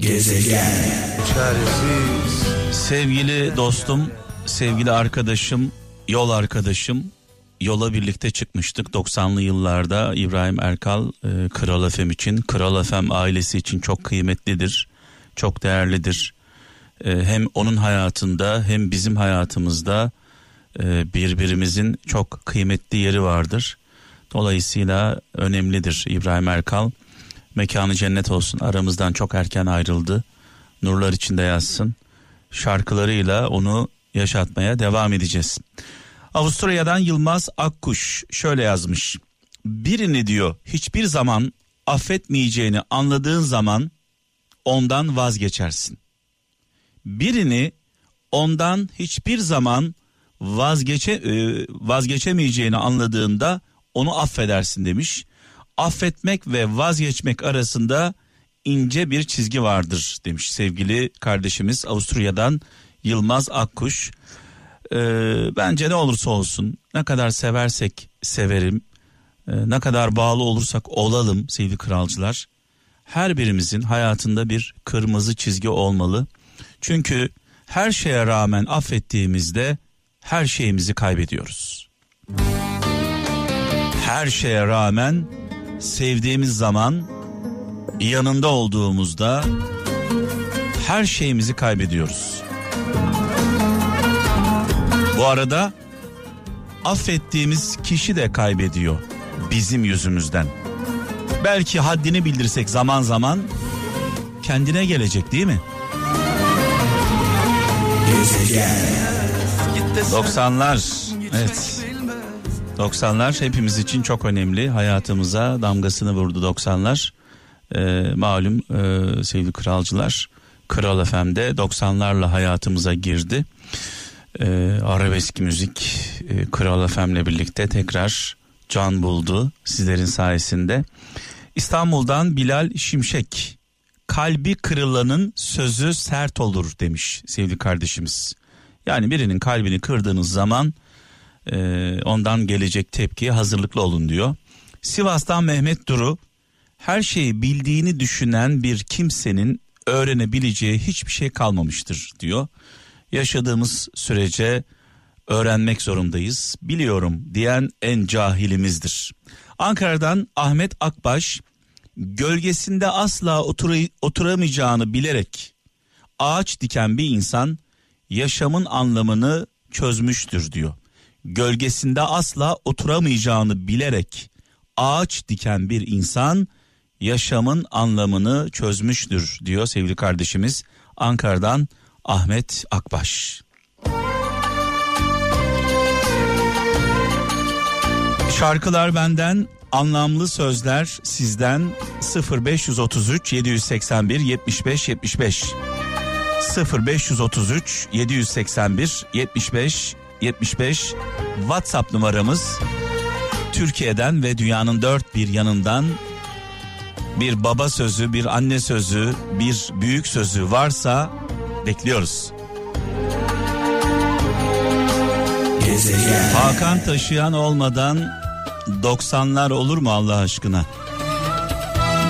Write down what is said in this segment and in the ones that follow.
Gezegen. Çaresiz. Sevgili dostum, sevgili arkadaşım, yol arkadaşım, yola birlikte çıkmıştık 90'lı yıllarda İbrahim Erkal e, Kral FM için, Kral FM ailesi için çok kıymetlidir, çok değerlidir. E, hem onun hayatında hem bizim hayatımızda e, birbirimizin çok kıymetli yeri vardır. Dolayısıyla önemlidir İbrahim Erkal. Mekanı cennet olsun. Aramızdan çok erken ayrıldı. Nurlar içinde yazsın. Şarkılarıyla onu yaşatmaya devam edeceğiz. Avusturya'dan Yılmaz Akkuş şöyle yazmış. Birini diyor hiçbir zaman affetmeyeceğini anladığın zaman ondan vazgeçersin. Birini ondan hiçbir zaman vazgeçe e, vazgeçemeyeceğini anladığında onu affedersin demiş. Affetmek ve vazgeçmek arasında ince bir çizgi vardır demiş sevgili kardeşimiz Avusturya'dan Yılmaz Akkuş. Ee, bence ne olursa olsun ne kadar seversek severim e, ne kadar bağlı olursak olalım sevgili kralcılar her birimizin hayatında bir kırmızı çizgi olmalı. Çünkü her şeye rağmen affettiğimizde her şeyimizi kaybediyoruz. Her şeye rağmen sevdiğimiz zaman yanında olduğumuzda her şeyimizi kaybediyoruz. Bu arada affettiğimiz kişi de kaybediyor bizim yüzümüzden. Belki haddini bildirsek zaman zaman kendine gelecek değil mi? Gezegen. 90'lar evet 90'lar hepimiz için çok önemli. Hayatımıza damgasını vurdu 90'lar Ee, malum e, sevgili kralcılar Kral FM'de 90'larla hayatımıza girdi. Ee, arabesk müzik e, Kral FM'le birlikte tekrar can buldu sizlerin sayesinde. İstanbul'dan Bilal Şimşek kalbi kırılanın sözü sert olur demiş sevgili kardeşimiz. Yani birinin kalbini kırdığınız zaman e, ondan gelecek tepkiye hazırlıklı olun diyor. Sivas'tan Mehmet Duru her şeyi bildiğini düşünen bir kimsenin öğrenebileceği hiçbir şey kalmamıştır diyor. Yaşadığımız sürece öğrenmek zorundayız. Biliyorum diyen en cahilimizdir. Ankara'dan Ahmet Akbaş gölgesinde asla otura- oturamayacağını bilerek ağaç diken bir insan yaşamın anlamını çözmüştür diyor. Gölgesinde asla oturamayacağını bilerek ağaç diken bir insan yaşamın anlamını çözmüştür diyor sevgili kardeşimiz Ankara'dan Ahmet Akbaş. Şarkılar benden, anlamlı sözler sizden 0533 781 75 75 0533 781 75 75 WhatsApp numaramız Türkiye'den ve dünyanın dört bir yanından bir baba sözü, bir anne sözü, bir büyük sözü varsa bekliyoruz. Gezegen. Hakan taşıyan olmadan 90'lar olur mu Allah aşkına?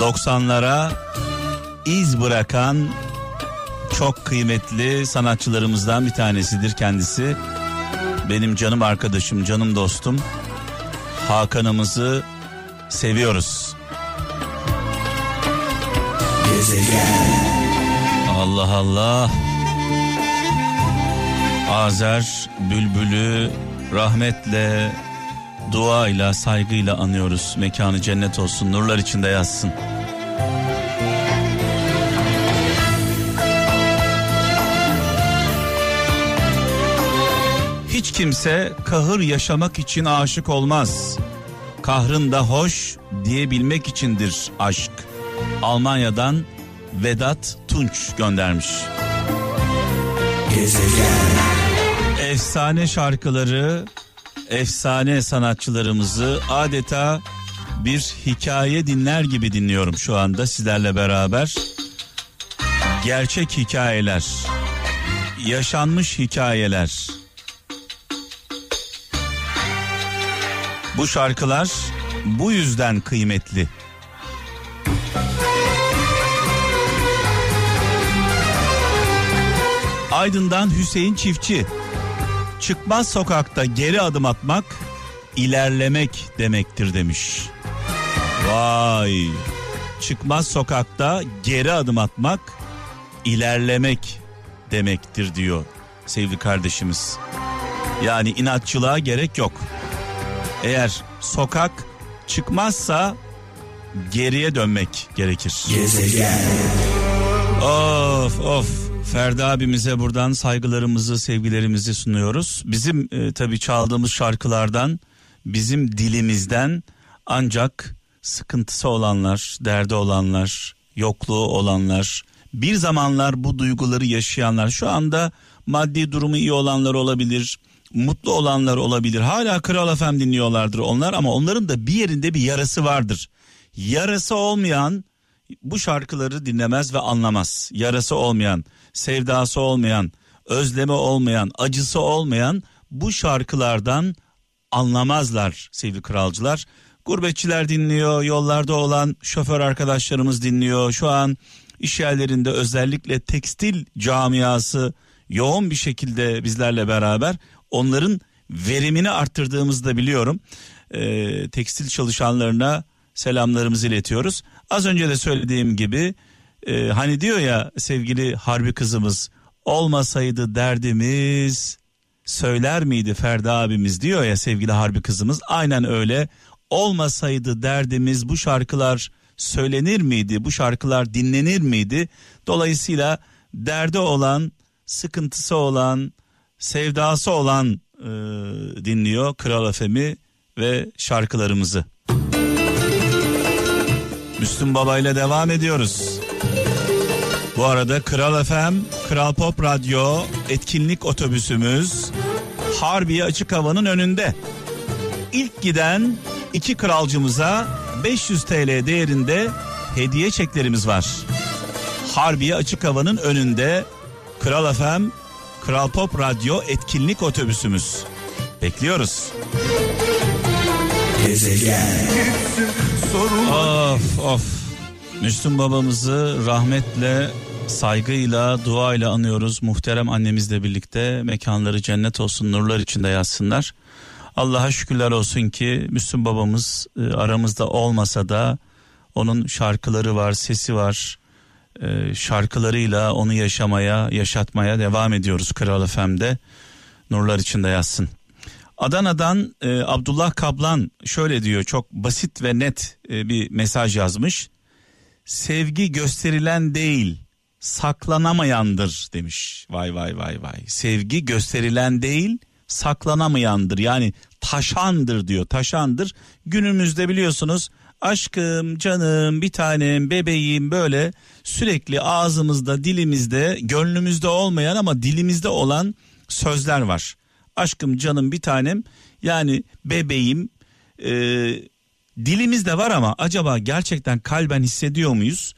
90'lara iz bırakan çok kıymetli sanatçılarımızdan bir tanesidir kendisi. Benim canım arkadaşım, canım dostum. Hakan'ımızı seviyoruz. Allah Allah. Azer Bülbül'ü rahmetle, duayla, saygıyla anıyoruz. Mekanı cennet olsun, nurlar içinde yatsın. Hiç kimse kahır yaşamak için aşık olmaz. Kahrın da hoş diyebilmek içindir aşk. Almanya'dan Vedat Tunç göndermiş. Gezegen. Efsane şarkıları, efsane sanatçılarımızı adeta bir hikaye dinler gibi dinliyorum şu anda sizlerle beraber. Gerçek hikayeler, yaşanmış hikayeler. Bu şarkılar bu yüzden kıymetli. Aydın'dan Hüseyin Çiftçi. Çıkmaz sokakta geri adım atmak ilerlemek demektir demiş. Vay. Çıkmaz sokakta geri adım atmak ilerlemek demektir diyor sevgili kardeşimiz. Yani inatçılığa gerek yok. Eğer sokak çıkmazsa geriye dönmek gerekir. Gezegen. Of of Ferdi abimize buradan saygılarımızı sevgilerimizi sunuyoruz. Bizim e, tabii çaldığımız şarkılardan bizim dilimizden ancak sıkıntısı olanlar, derdi olanlar, yokluğu olanlar, bir zamanlar bu duyguları yaşayanlar şu anda maddi durumu iyi olanlar olabilir, mutlu olanlar olabilir. Hala Kral FM dinliyorlardır onlar ama onların da bir yerinde bir yarası vardır. Yarası olmayan bu şarkıları dinlemez ve anlamaz. Yarası olmayan, sevdası olmayan, özlemi olmayan, acısı olmayan bu şarkılardan anlamazlar sevgili kralcılar. Gurbetçiler dinliyor, yollarda olan şoför arkadaşlarımız dinliyor. Şu an iş yerlerinde özellikle tekstil camiası yoğun bir şekilde bizlerle beraber onların verimini arttırdığımızı da biliyorum. Ee, tekstil çalışanlarına selamlarımızı iletiyoruz. Az önce de söylediğim gibi e, hani diyor ya sevgili harbi kızımız olmasaydı derdimiz söyler miydi Ferdi abimiz? diyor ya sevgili harbi kızımız. Aynen öyle. Olmasaydı derdimiz bu şarkılar söylenir miydi? Bu şarkılar dinlenir miydi? Dolayısıyla derdi olan sıkıntısı olan sevdası olan e, dinliyor Kral FM'i ve şarkılarımızı. Müslüm Baba ile devam ediyoruz. Bu arada Kral FM, Kral Pop Radyo etkinlik otobüsümüz Harbiye Açık Hava'nın önünde. İlk giden iki kralcımıza 500 TL değerinde hediye çeklerimiz var. Harbiye Açık Hava'nın önünde Kral FM, Kral Pop Radyo etkinlik otobüsümüz. Bekliyoruz. Gezegen. Of of. Müslüm babamızı rahmetle, saygıyla, duayla anıyoruz. Muhterem annemizle birlikte mekanları cennet olsun, nurlar içinde yatsınlar. Allah'a şükürler olsun ki Müslüm babamız e, aramızda olmasa da onun şarkıları var, sesi var. E, şarkılarıyla onu yaşamaya, yaşatmaya devam ediyoruz Kral FM'de. Nurlar içinde yatsın. Adana'dan e, Abdullah Kablan şöyle diyor çok basit ve net e, bir mesaj yazmış. Sevgi gösterilen değil saklanamayandır demiş. Vay vay vay vay. Sevgi gösterilen değil saklanamayandır. Yani taşandır diyor. Taşandır. Günümüzde biliyorsunuz aşkım, canım, bir tanem, bebeğim böyle sürekli ağzımızda, dilimizde, gönlümüzde olmayan ama dilimizde olan sözler var. Aşkım, canım, bir tanem yani bebeğim e, dilimizde var ama acaba gerçekten kalben hissediyor muyuz?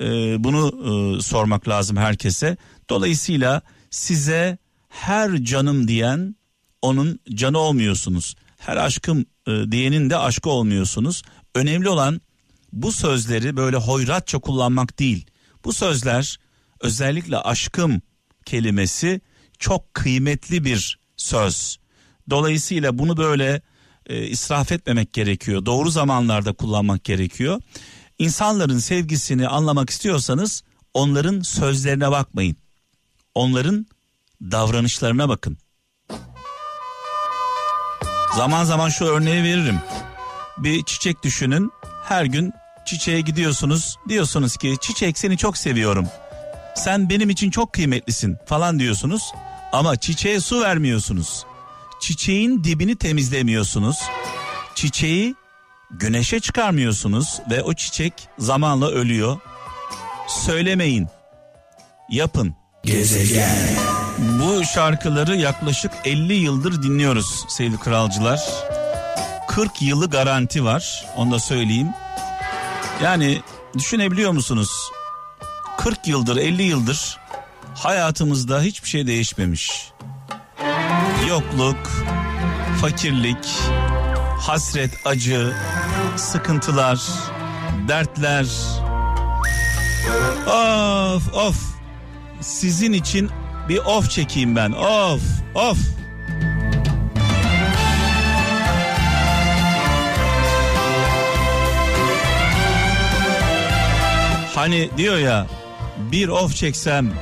E, bunu e, sormak lazım herkese. Dolayısıyla size her canım diyen onun canı olmuyorsunuz. Her aşkım e, diyenin de aşkı olmuyorsunuz. Önemli olan bu sözleri böyle hoyratça kullanmak değil. Bu sözler özellikle aşkım kelimesi çok kıymetli bir söz. Dolayısıyla bunu böyle e, israf etmemek gerekiyor. Doğru zamanlarda kullanmak gerekiyor. İnsanların sevgisini anlamak istiyorsanız onların sözlerine bakmayın. Onların davranışlarına bakın. Zaman zaman şu örneği veririm. Bir çiçek düşünün. Her gün çiçeğe gidiyorsunuz. Diyorsunuz ki çiçek seni çok seviyorum. Sen benim için çok kıymetlisin falan diyorsunuz. Ama çiçeğe su vermiyorsunuz. Çiçeğin dibini temizlemiyorsunuz. Çiçeği güneşe çıkarmıyorsunuz ve o çiçek zamanla ölüyor. Söylemeyin. Yapın. Gezegen. Bu şarkıları yaklaşık 50 yıldır dinliyoruz sevgili kralcılar. 40 yılı garanti var onu da söyleyeyim. Yani düşünebiliyor musunuz? 40 yıldır 50 yıldır hayatımızda hiçbir şey değişmemiş. Yokluk, fakirlik, hasret, acı, sıkıntılar, dertler. Of of sizin için Bir of çekeyim ben. Of, of. Hani diyor ya bir of çeksem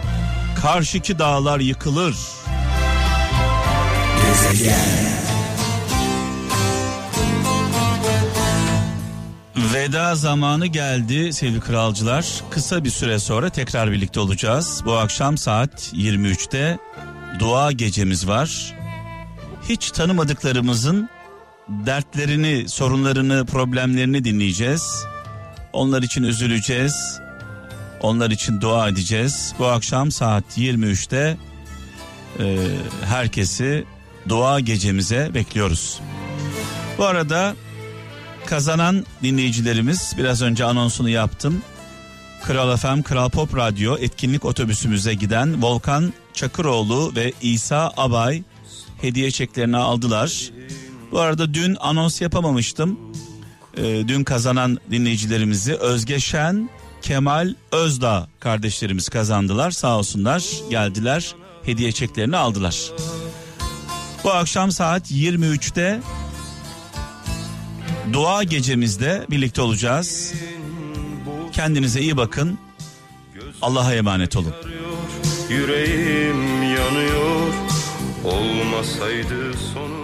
karşıki dağlar yıkılır. Gezegen. Veda zamanı geldi sevgili kralcılar. Kısa bir süre sonra tekrar birlikte olacağız. Bu akşam saat 23'te dua gecemiz var. Hiç tanımadıklarımızın dertlerini, sorunlarını, problemlerini dinleyeceğiz. Onlar için üzüleceğiz. Onlar için dua edeceğiz. Bu akşam saat 23'te e, herkesi dua gecemize bekliyoruz. Bu arada kazanan dinleyicilerimiz biraz önce anonsunu yaptım. Kral FM, Kral Pop Radyo etkinlik otobüsümüze giden Volkan Çakıroğlu ve İsa Abay hediye çeklerini aldılar. Bu arada dün anons yapamamıştım. Ee, dün kazanan dinleyicilerimizi Özge Şen, Kemal Özdağ kardeşlerimiz kazandılar. Sağ olsunlar geldiler hediye çeklerini aldılar. Bu akşam saat 23'te dua gecemizde birlikte olacağız. Kendinize iyi bakın. Allah'a emanet olun. Yüreğim yanıyor olmasaydı sonu